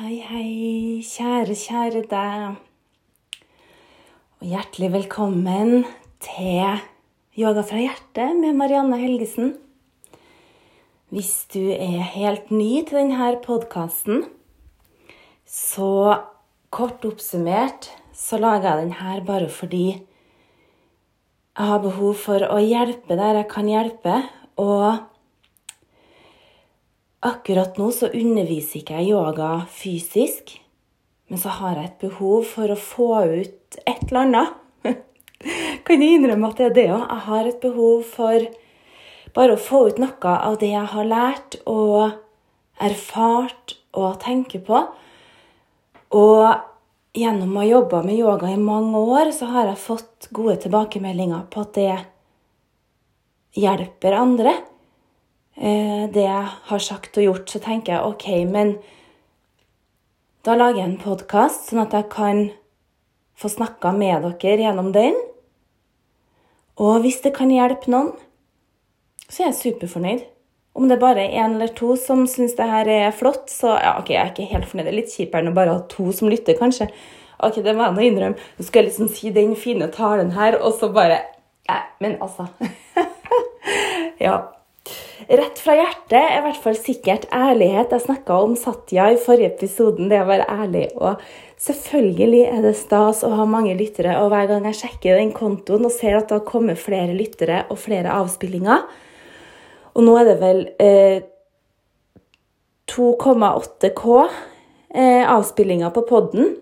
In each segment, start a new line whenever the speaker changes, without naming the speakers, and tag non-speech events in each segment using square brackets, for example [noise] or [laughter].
Hei, hei, kjære, kjære deg. Og hjertelig velkommen til Yoga fra hjertet med Marianne Helgesen. Hvis du er helt ny til denne podkasten, så kort oppsummert så lager jeg denne bare fordi jeg har behov for å hjelpe der jeg kan hjelpe. Og Akkurat nå så underviser ikke jeg yoga fysisk, men så har jeg et behov for å få ut et eller annet. [laughs] kan jeg innrømme at det er det òg. Jeg har et behov for bare å få ut noe av det jeg har lært og erfart og tenker på. Og gjennom å ha jobba med yoga i mange år, så har jeg fått gode tilbakemeldinger på at det hjelper andre. Eh, det jeg har sagt og gjort, så tenker jeg OK, men da lager jeg en podkast, sånn at jeg kan få snakka med dere gjennom den. Og hvis det kan hjelpe noen, så er jeg superfornøyd. Om det bare er én eller to som syns det her er flott, så ja, ok, jeg er ikke helt fornøyd. Det er litt kjipere enn å bare ha to som lytter, kanskje. Ok, det må jeg å innrømme. Nå skal jeg liksom si den fine talen her, og så bare Nei, men altså [laughs] Ja. Rett fra hjertet er i hvert fall sikkert ærlighet. Jeg snakka om Satya i forrige episoden, det å være ærlig. Og selvfølgelig er det stas å ha mange lyttere, og hver gang jeg sjekker den kontoen og ser at det har kommet flere lyttere og flere avspillinger Og nå er det vel eh, 2,8 K eh, avspillinger på podden,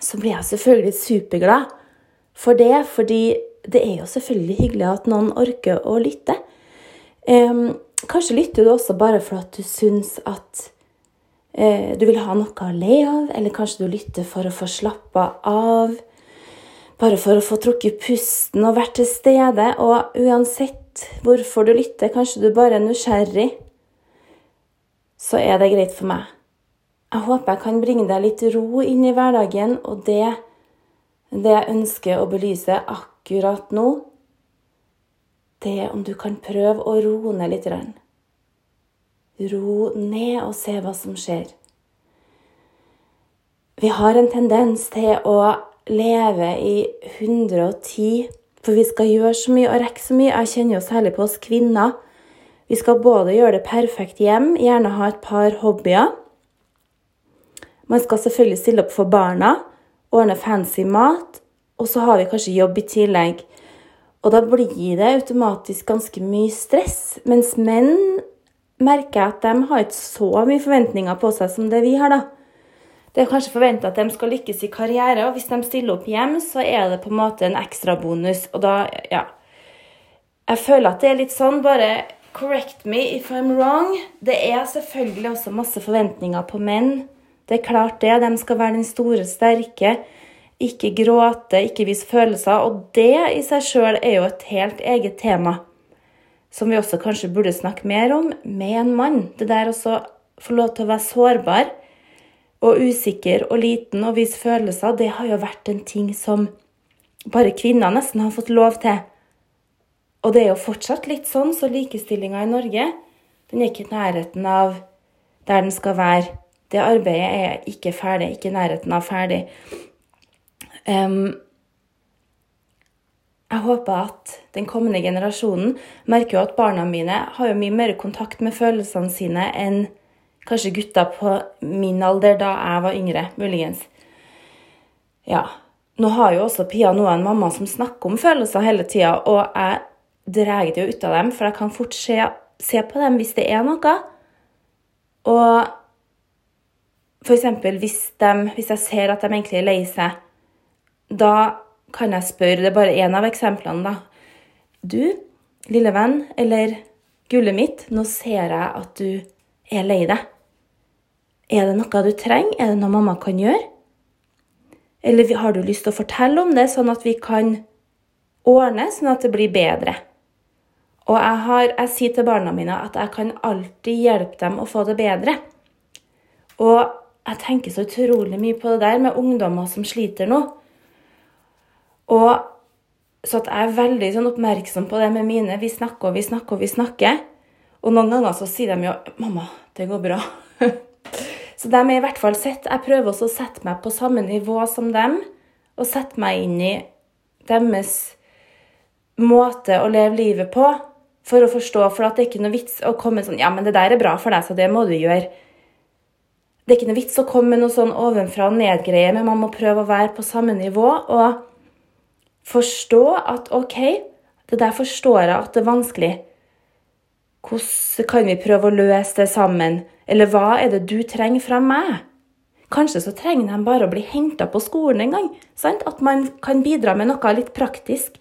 så blir jeg selvfølgelig superglad for det, fordi det er jo selvfølgelig hyggelig at noen orker å lytte. Um, kanskje lytter du også bare for at du syns at uh, du vil ha noe å le av, eller kanskje du lytter for å få slappa av. Bare for å få trukket pusten og vært til stede. Og uansett hvorfor du lytter, kanskje du bare er nysgjerrig, så er det greit for meg. Jeg håper jeg kan bringe deg litt ro inn i hverdagen, og det, det jeg ønsker å belyse akkurat nå, det er om du kan prøve å roe ned litt. Ro ned og se hva som skjer. Vi har en tendens til å leve i 110, for vi skal gjøre så mye og rekke så mye. Jeg kjenner jo særlig på oss kvinner. Vi skal både gjøre det perfekt hjem, gjerne ha et par hobbyer. Man skal selvfølgelig stille opp for barna, ordne fancy mat, og så har vi kanskje jobb i tillegg. Og da blir det automatisk ganske mye stress. Mens menn merker at de har ikke så mye forventninger på seg som det vi har, da. Det er kanskje forventa at de skal lykkes i karriere, og hvis de stiller opp hjem, så er det på en måte en ekstrabonus. Og da, ja Jeg føler at det er litt sånn, bare correct me if I'm wrong. Det er selvfølgelig også masse forventninger på menn. Det er klart det. De skal være den store, sterke ikke gråte, ikke vise følelser. Og det i seg sjøl er jo et helt eget tema som vi også kanskje burde snakke mer om med en mann. Det der å få lov til å være sårbar og usikker og liten og vise følelser, det har jo vært en ting som bare kvinner nesten har fått lov til. Og det er jo fortsatt litt sånn, så likestillinga i Norge den er ikke i nærheten av der den skal være. Det arbeidet er ikke ferdig, ikke i nærheten av ferdig. Um, jeg håper at den kommende generasjonen merker jo at barna mine har jo mye mer kontakt med følelsene sine enn kanskje gutta på min alder da jeg var yngre, muligens. Ja. Nå har jo også Pia nå en mamma som snakker om følelser hele tida, og jeg drar det jo ut av dem, for jeg kan fort se, se på dem hvis det er noe. Og eksempel hvis, hvis jeg ser at de egentlig er lei seg da kan jeg spørre Det er bare én av eksemplene, da. Du, lille venn, eller gullet mitt, nå ser jeg at du er lei deg. Er det noe du trenger? Er det noe mamma kan gjøre? Eller har du lyst til å fortelle om det, sånn at vi kan ordne, sånn at det blir bedre? Og jeg, har, jeg sier til barna mine at jeg kan alltid hjelpe dem å få det bedre. Og jeg tenker så utrolig mye på det der med ungdommer som sliter nå. Og så at jeg er veldig sånn oppmerksom på det med mine. Vi snakker og vi snakker og vi snakker. Og noen ganger så sier de jo 'Mamma, det går bra'. [laughs] Så de er i hvert fall sett. Jeg prøver også å sette meg på samme nivå som dem, og sette meg inn i deres måte å leve livet på for å forstå. For at det er ikke noe vits å komme sånn Ja, men det der er bra for deg, så det må du gjøre. Det er ikke noe vits å komme med noe sånn ovenfra og ned-greie, men man må prøve å være på samme nivå og forstå at OK, det der forstår jeg at det er vanskelig. Hvordan kan vi prøve å løse det sammen? Eller hva er det du trenger fra meg? Kanskje så trenger de bare å bli henta på skolen en gang. Sant? At man kan bidra med noe litt praktisk.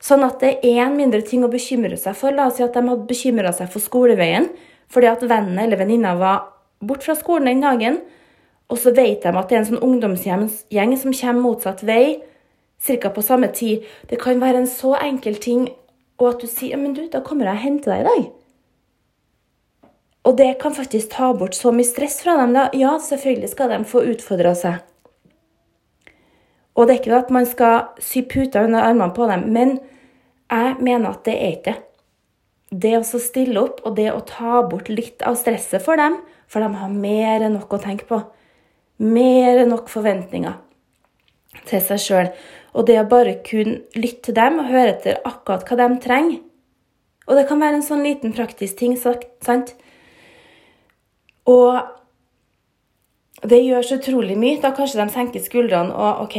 Sånn at det er en mindre ting å bekymre seg for. La oss si at de hadde bekymra seg for skoleveien fordi at vennen eller venninna var borte fra skolen den dagen. Og så vet de at det er en sånn ungdomsgjeng som kommer motsatt vei ca. på samme tid. Det kan være en så enkel ting, og at du sier men du, da kommer jeg og henter deg i dag. Og det kan faktisk ta bort så mye stress fra dem. Da. Ja, selvfølgelig skal de få utfordra seg. Og det er ikke at man skal sy puter under armene på dem, men jeg mener at det er ikke det. Det å stille opp og det å ta bort litt av stresset for dem, for de har mer enn nok å tenke på. Mer enn nok forventninger til seg sjøl. Og det å bare kunne lytte til dem og høre etter akkurat hva de trenger. Og det kan være en sånn liten praktisk ting, sant? Og det gjør så utrolig mye. Da kanskje de senker skuldrene og OK,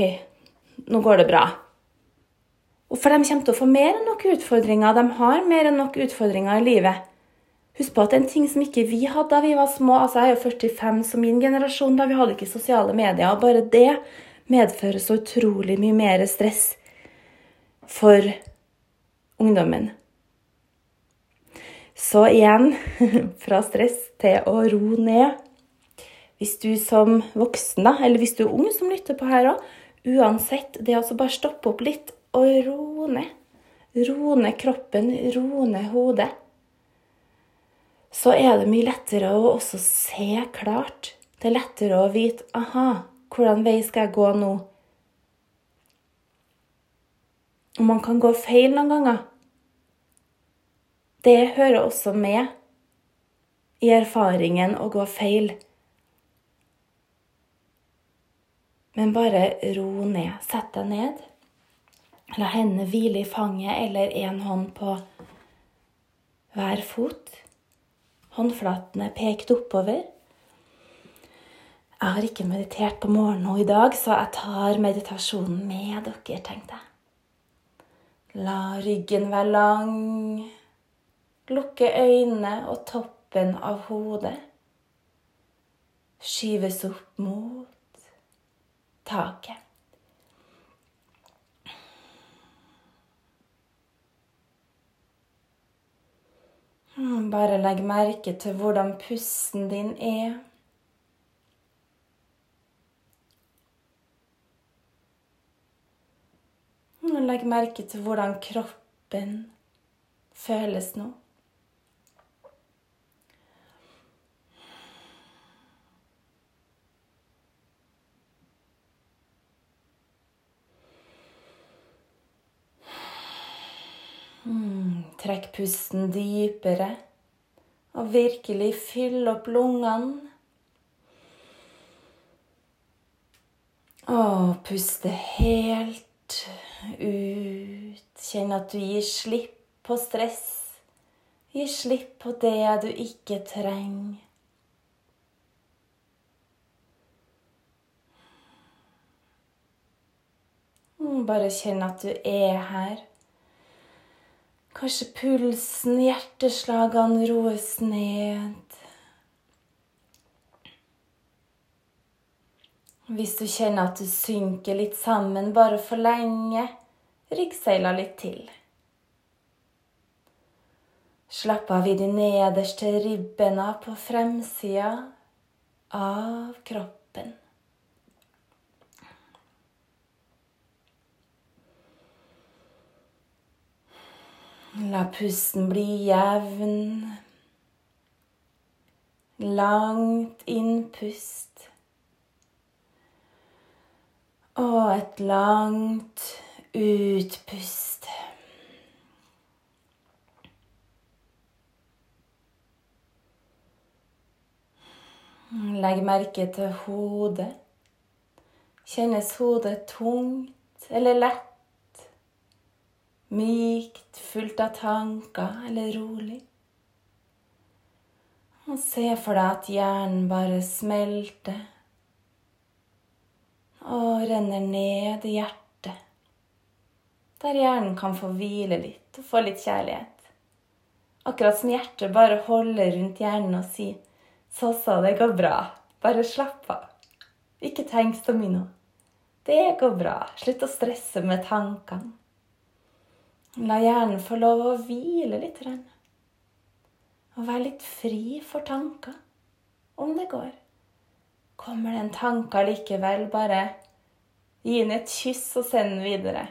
nå går det bra. Og For de kommer til å få mer enn nok utfordringer. De har mer enn nok utfordringer i livet. Husk på at en ting som ikke vi hadde da vi var små. Altså, Jeg er jo 45, som min generasjon. da Vi hadde ikke sosiale medier. og Bare det medfører så utrolig mye mer stress for ungdommen. Så igjen [laughs] fra stress til å ro ned. Hvis du som voksen, eller hvis du er ung som lytter på her òg, uansett, det å bare stoppe opp litt og ro ned. Roe ned kroppen, roe ned hodet. Så er det mye lettere å også se klart. Det er lettere å vite aha, hvordan vei skal jeg gå nå? Og man kan gå feil noen ganger. Det hører også med i erfaringen å gå feil. Men bare ro ned. Sett deg ned. La hendene hvile i fanget eller én hånd på hver fot. Håndflatene pekt oppover. Jeg har ikke meditert på morgenen nå i dag, så jeg tar meditasjonen med dere, tenkte jeg. La ryggen være lang. Lukke øynene og toppen av hodet skyves opp mot taket. Hmm, bare legg merke til hvordan pusten din er. Hmm, legg merke til hvordan kroppen føles nå. Mm, trekk pusten dypere og virkelig fyll opp lungene. Og puste helt ut. Kjenn at du gir slipp på stress. Gi slipp på det du ikke trenger. Bare kjenn at du er her. Kanskje pulsen, hjerteslagene roes ned. Hvis du kjenner at du synker litt sammen bare for lenge, ryggseila litt til. Slapp av i de nederste ribbena på fremsida av kroppen. La pusten bli jevn. Langt innpust. Og et langt utpust. Legg merke til hodet. Kjennes hodet tungt eller lett? Mykt, fullt av tanker eller rolig? Og se for deg at hjernen bare smelter og renner ned i hjertet. Der hjernen kan få hvile litt og få litt kjærlighet. Akkurat som hjertet bare holder rundt hjernen og sier 'Så så, det går bra. Bare slapp av. Ikke tenk så mye nå. Det går bra. Slutt å stresse med tankene. La hjernen få lov å hvile litt. Og være litt fri for tanker, om det går. Kommer det en tanke likevel, bare gi den et kyss og send den videre.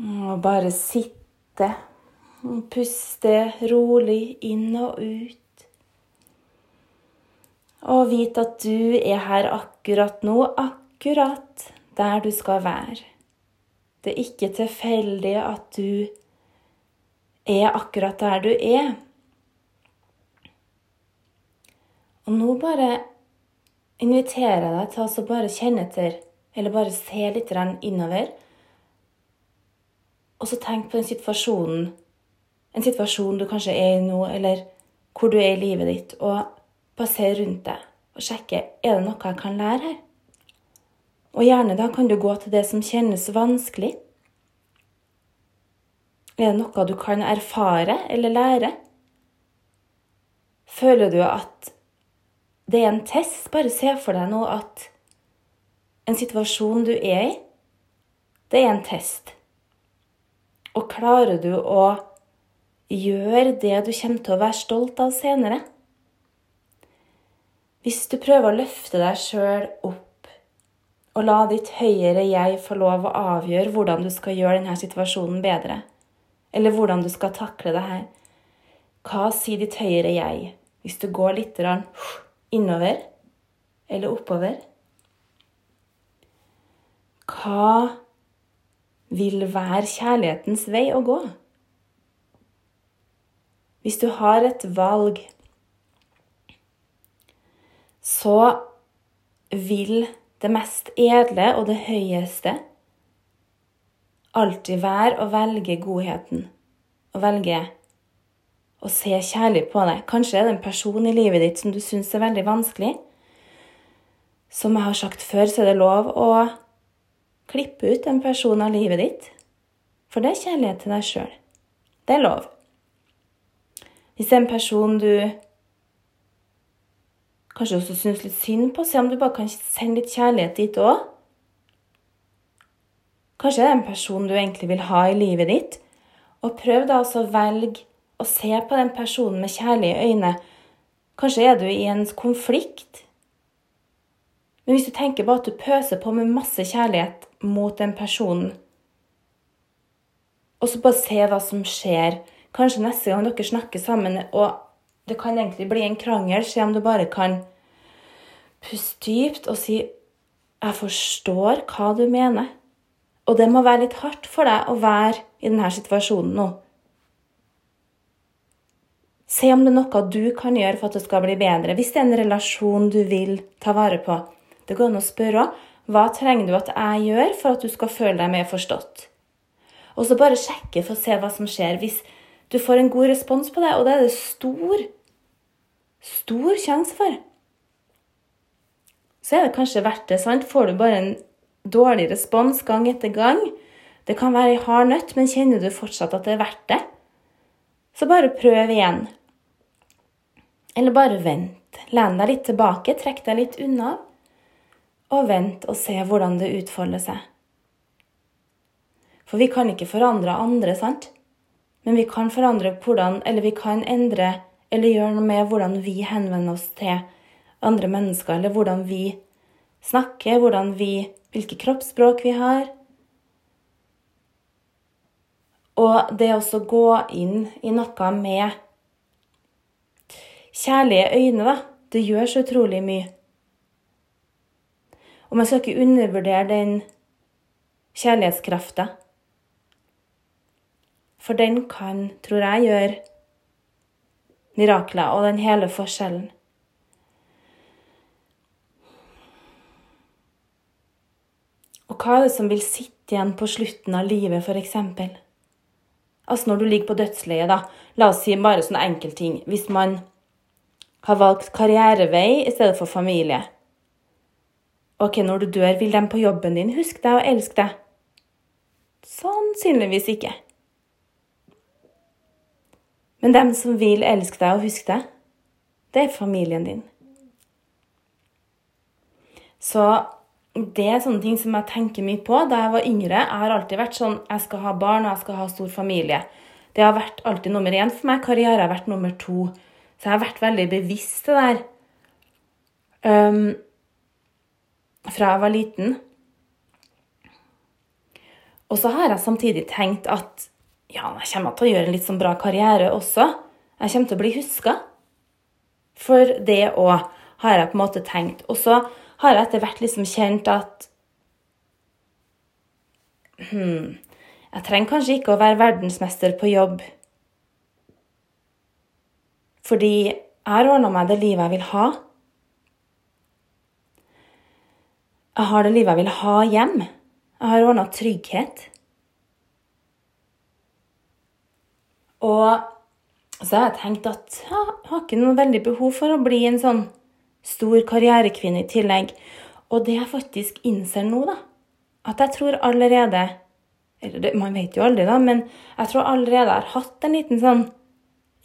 Og bare sitte og puste rolig inn og ut. Og vite at du er her akkurat nå, akkurat der du skal være. Det er ikke tilfeldig at du er akkurat der du er. Og nå bare inviterer jeg deg til å bare kjenne etter, eller bare se litt innover. Og så tenk på den situasjonen, en situasjon du kanskje er i nå, eller hvor du er i livet ditt, og se rundt deg og sjekke er det noe jeg kan lære her. Og gjerne da kan du gå til det som kjennes vanskelig. Er det noe du kan erfare eller lære? Føler du at det er en test? Bare se for deg nå at en situasjon du er i, det er en test. Og klarer du å gjøre det du kommer til å være stolt av senere? Hvis du prøver å løfte deg sjøl opp og la ditt høyere jeg få lov å avgjøre hvordan du skal gjøre denne situasjonen bedre, eller hvordan du skal takle det her. Hva sier ditt høyere jeg hvis du går litt innover eller oppover? Hva vil være kjærlighetens vei å gå? Hvis du har et valg, så vil det mest edle og det høyeste alltid vær å velge godheten. Å velge å se kjærlig på deg. Kanskje er det en person i livet ditt som du syns er veldig vanskelig. Som jeg har sagt før, så er det lov å klippe ut en person av livet ditt. For det er kjærlighet til deg sjøl. Det er lov. Hvis det er en person du Kanskje også synes litt synd på. Se om du bare kan sende litt kjærlighet dit òg. Kanskje det er en person du egentlig vil ha i livet ditt. Og prøv da også å velge å se på den personen med kjærlige øyne. Kanskje er du i en konflikt. Men hvis du tenker på at du pøser på med masse kjærlighet mot den personen, og så bare se hva som skjer Kanskje neste gang dere snakker sammen og det kan egentlig bli en krangel. Se om du bare kan puste dypt og si 'Jeg forstår hva du mener'. Og det må være litt hardt for deg å være i denne situasjonen nå. Se om det er noe du kan gjøre for at det skal bli bedre. Hvis det er en relasjon du vil ta vare på. Det går an å spørre hva trenger du at jeg gjør for at du skal føle deg mer forstått. Og så bare sjekke for å se hva som skjer. Hvis du får en god respons på det, og det er det stor stor sjanse for. Så er det kanskje verdt det. sant? Får du bare en dårlig respons gang etter gang, det kan være ei hard nøtt, men kjenner du fortsatt at det er verdt det, så bare prøv igjen. Eller bare vent. Len deg litt tilbake, trekk deg litt unna, og vent og se hvordan det utfolder seg. For vi kan ikke forandre andre, sant? Men vi kan forandre hvordan Eller vi kan endre eller gjør noe med hvordan vi henvender oss til andre mennesker, eller hvordan vi snakker, hvordan vi, hvilke kroppsspråk vi har. Og det å gå inn i noe med kjærlige øyne, da, det gjør så utrolig mye. Og man skal ikke undervurdere den kjærlighetskrafta. For den kan, tror jeg, gjøre mirakler og den hele forskjellen. Og hva er det som vil sitte igjen på slutten av livet, f.eks.? Altså når du ligger på dødsleiet, da. La oss si bare sånne enkeltting. Hvis man har valgt karrierevei i stedet for familie. Ok, når du dør, vil de på jobben din huske deg og elske deg? Sannsynligvis ikke. Men dem som vil elske deg og huske deg, det er familien din. Så det er sånne ting som jeg tenker mye på da jeg var yngre. Jeg har alltid vært sånn jeg skal ha barn og jeg skal ha stor familie. Det har vært alltid nummer én for meg. Karriere har vært nummer to. Så jeg har vært veldig bevisst det der um, fra jeg var liten. Og så har jeg samtidig tenkt at ja, jeg kommer til å gjøre en litt sånn bra karriere også. Jeg kommer til å bli huska. For det òg har jeg på en måte tenkt. Og så har jeg etter hvert liksom kjent at hmm, Jeg trenger kanskje ikke å være verdensmester på jobb. Fordi jeg har ordna meg det livet jeg vil ha. Jeg har det livet jeg vil ha hjem. Jeg har ordna trygghet. Og så har jeg tenkt at jeg har ikke noe veldig behov for å bli en sånn stor karrierekvinne i tillegg. Og det jeg faktisk innser nå, da, at jeg tror allerede eller Man vet jo aldri, da, men jeg tror allerede jeg har hatt en liten sånn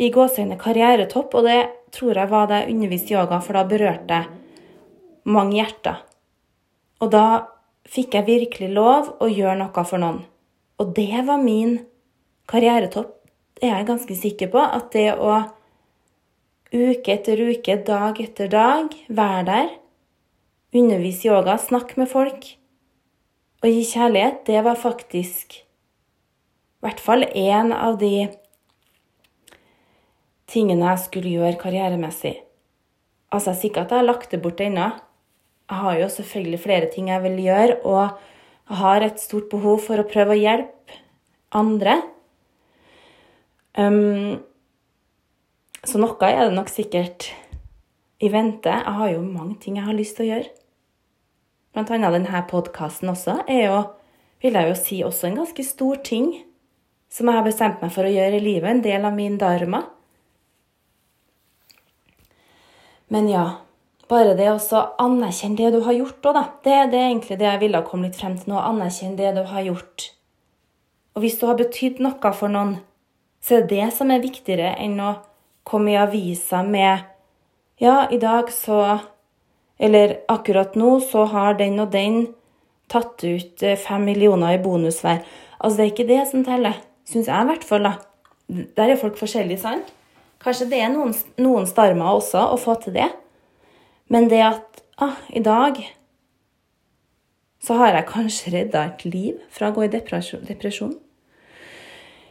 i gåseøyne karrieretopp, og det tror jeg var da jeg underviste yoga, for da berørte jeg mange hjerter. Og da fikk jeg virkelig lov å gjøre noe for noen. Og det var min karrieretopp er jeg ganske sikker på at det å uke etter uke, dag etter dag, være der, undervise yoga, snakke med folk og gi kjærlighet, det var faktisk i hvert fall én av de tingene jeg skulle gjøre karrieremessig. Altså, jeg er sikker at jeg har lagt det bort ennå. Jeg har jo selvfølgelig flere ting jeg vil gjøre, og jeg har et stort behov for å prøve å hjelpe andre. Um, så noe er det nok sikkert i vente. Jeg har jo mange ting jeg har lyst til å gjøre. Blant annet denne podkasten også er jo, vil jeg jo si, også en ganske stor ting som jeg har bestemt meg for å gjøre i livet. En del av min dharma. Men ja, bare det å anerkjenne det du har gjort òg, da. Det, det, er egentlig det jeg ville komme litt frem til nå. Anerkjenne det du har gjort. Og hvis du har betydd noe for noen, så er det det som er viktigere enn å komme i avisa med Ja, i dag så Eller akkurat nå så har den og den tatt ut eh, fem millioner i bonus hver. Altså, det er ikke det som teller. Syns jeg, i hvert fall. da. Der er folk forskjellige, sant? Kanskje det er noen, noen starmer også å få til det. Men det at ah, i dag så har jeg kanskje redda et liv fra å gå i depresjon.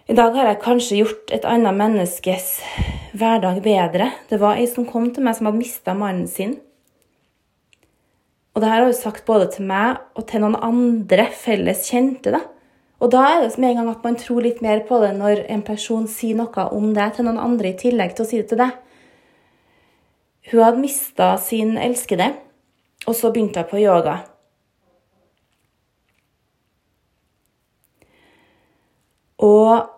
I dag har jeg kanskje gjort et annet menneskes hverdag bedre. Det var ei som kom til meg som hadde mista mannen sin. Og det her har hun sagt både til meg og til noen andre felles kjente. da. Og da er det med en gang at man tror litt mer på det når en person sier noe om det til noen andre i tillegg til å si det til deg. Hun hadde mista sin elskede, og så begynte hun på yoga. Og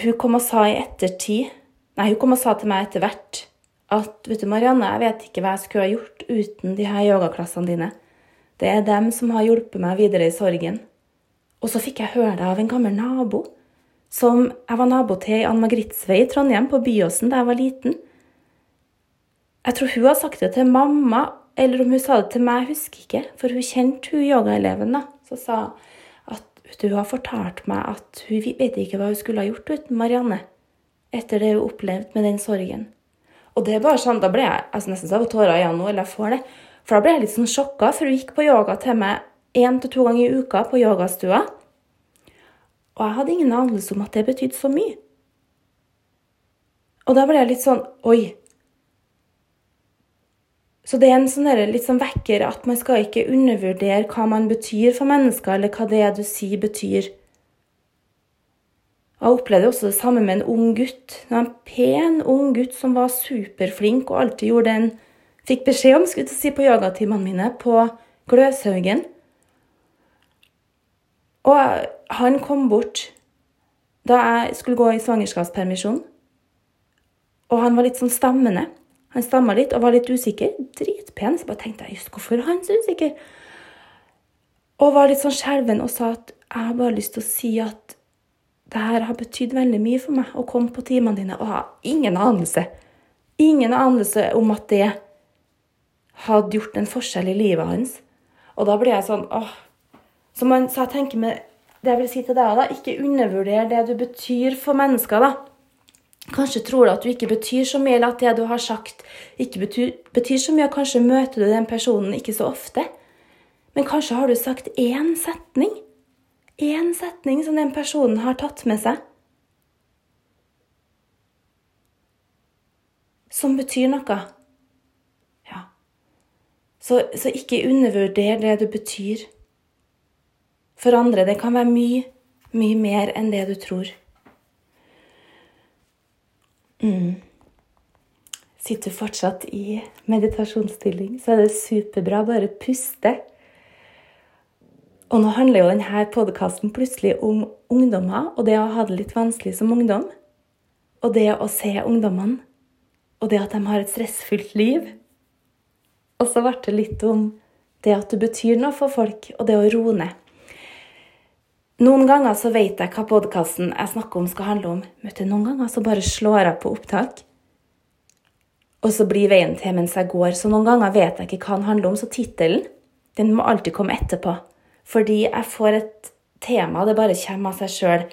hun kom og sa i ettertid Nei, hun kom og sa til meg etter hvert at vet du, Marianne, jeg vet ikke hva jeg skulle ha gjort uten de her yogaklassene dine. Det er dem som har hjulpet meg videre i sorgen. Og så fikk jeg høre det av en gammel nabo som jeg var nabo til i Ann Margritsvei i Trondheim, på Byåsen, da jeg var liten. Jeg tror hun har sagt det til mamma, eller om hun sa det til meg, jeg husker ikke, for hun kjente hun yogaeleven, da. Så sa hun hun har fortalt meg at hun vet ikke hva hun skulle ha gjort uten Marianne etter det hun opplevde med den sorgen. Og det er bare sånn, Da ble jeg altså nesten så jeg får tårer i øynene nå, eller jeg får det. For da ble jeg litt sånn sjokka, for hun gikk på yoga til meg én til to ganger i uka på yogastua. Og jeg hadde ingen anelse om at det betydde så mye. Og da ble jeg litt sånn Oi. Så det er en sånn litt sånn vekker at man skal ikke undervurdere hva man betyr for mennesker, eller hva det du sier, betyr. Jeg opplevde også det samme med en ung gutt. En pen, ung gutt som var superflink og alltid gjorde en Fikk beskjed om skulle si, på yogatimene mine på Gløshaugen. Og han kom bort da jeg skulle gå i svangerskapspermisjon. Og han var litt sånn stammende. Han stamma litt og var litt usikker. Dritpen. Så bare tenkte jeg just hvorfor er han så usikker? Og var litt sånn skjelven og sa at jeg har bare lyst til å si at det her har betydd veldig mye for meg å komme på timene dine. Og ha ingen anelse. Ingen anelse om at det hadde gjort en forskjell i livet hans. Og da ble jeg sånn åh. Så, man, så jeg tenker med det jeg vil si til deg, da, ikke undervurder det du betyr for mennesker. da. Kanskje tror du at du ikke betyr så mye, eller at det du har sagt, ikke betyr, betyr så mye. Kanskje møter du den personen ikke så ofte. Men kanskje har du sagt én setning. Én setning som den personen har tatt med seg. Som betyr noe. Ja. Så, så ikke undervurder det du betyr for andre. Det kan være mye, mye mer enn det du tror. Mm. Sitter fortsatt i meditasjonsstilling, så er det superbra. Bare puste. Og nå handler jo denne podkasten plutselig om ungdommer og det å ha det litt vanskelig som ungdom. Og det å se ungdommene, og det at de har et stressfullt liv. Og så ble det litt om det at du betyr noe for folk, og det å roe ned. Noen ganger så vet jeg hva podkasten jeg snakker om, skal handle om. Vet du, Noen ganger så bare slår jeg på opptak, og så blir veien til mens jeg går. Så noen ganger vet jeg ikke hva den handler om. Så tittelen den må alltid komme etterpå. Fordi jeg får et tema, det bare kommer av seg sjøl.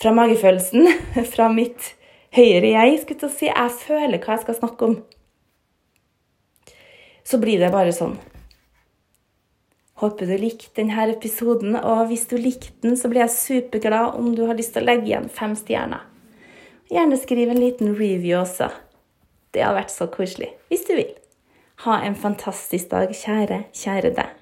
Fra magefølelsen, [laughs] fra mitt høyere jeg, skulle til å si. Jeg føler hva jeg skal snakke om. Så blir det bare sånn. Håper du likte denne episoden, og hvis du likte den, så blir jeg superglad om du har lyst til å legge igjen fem stjerner. Gjerne skriv en liten review også. Det hadde vært så koselig. Hvis du vil. Ha en fantastisk dag, kjære, kjære deg.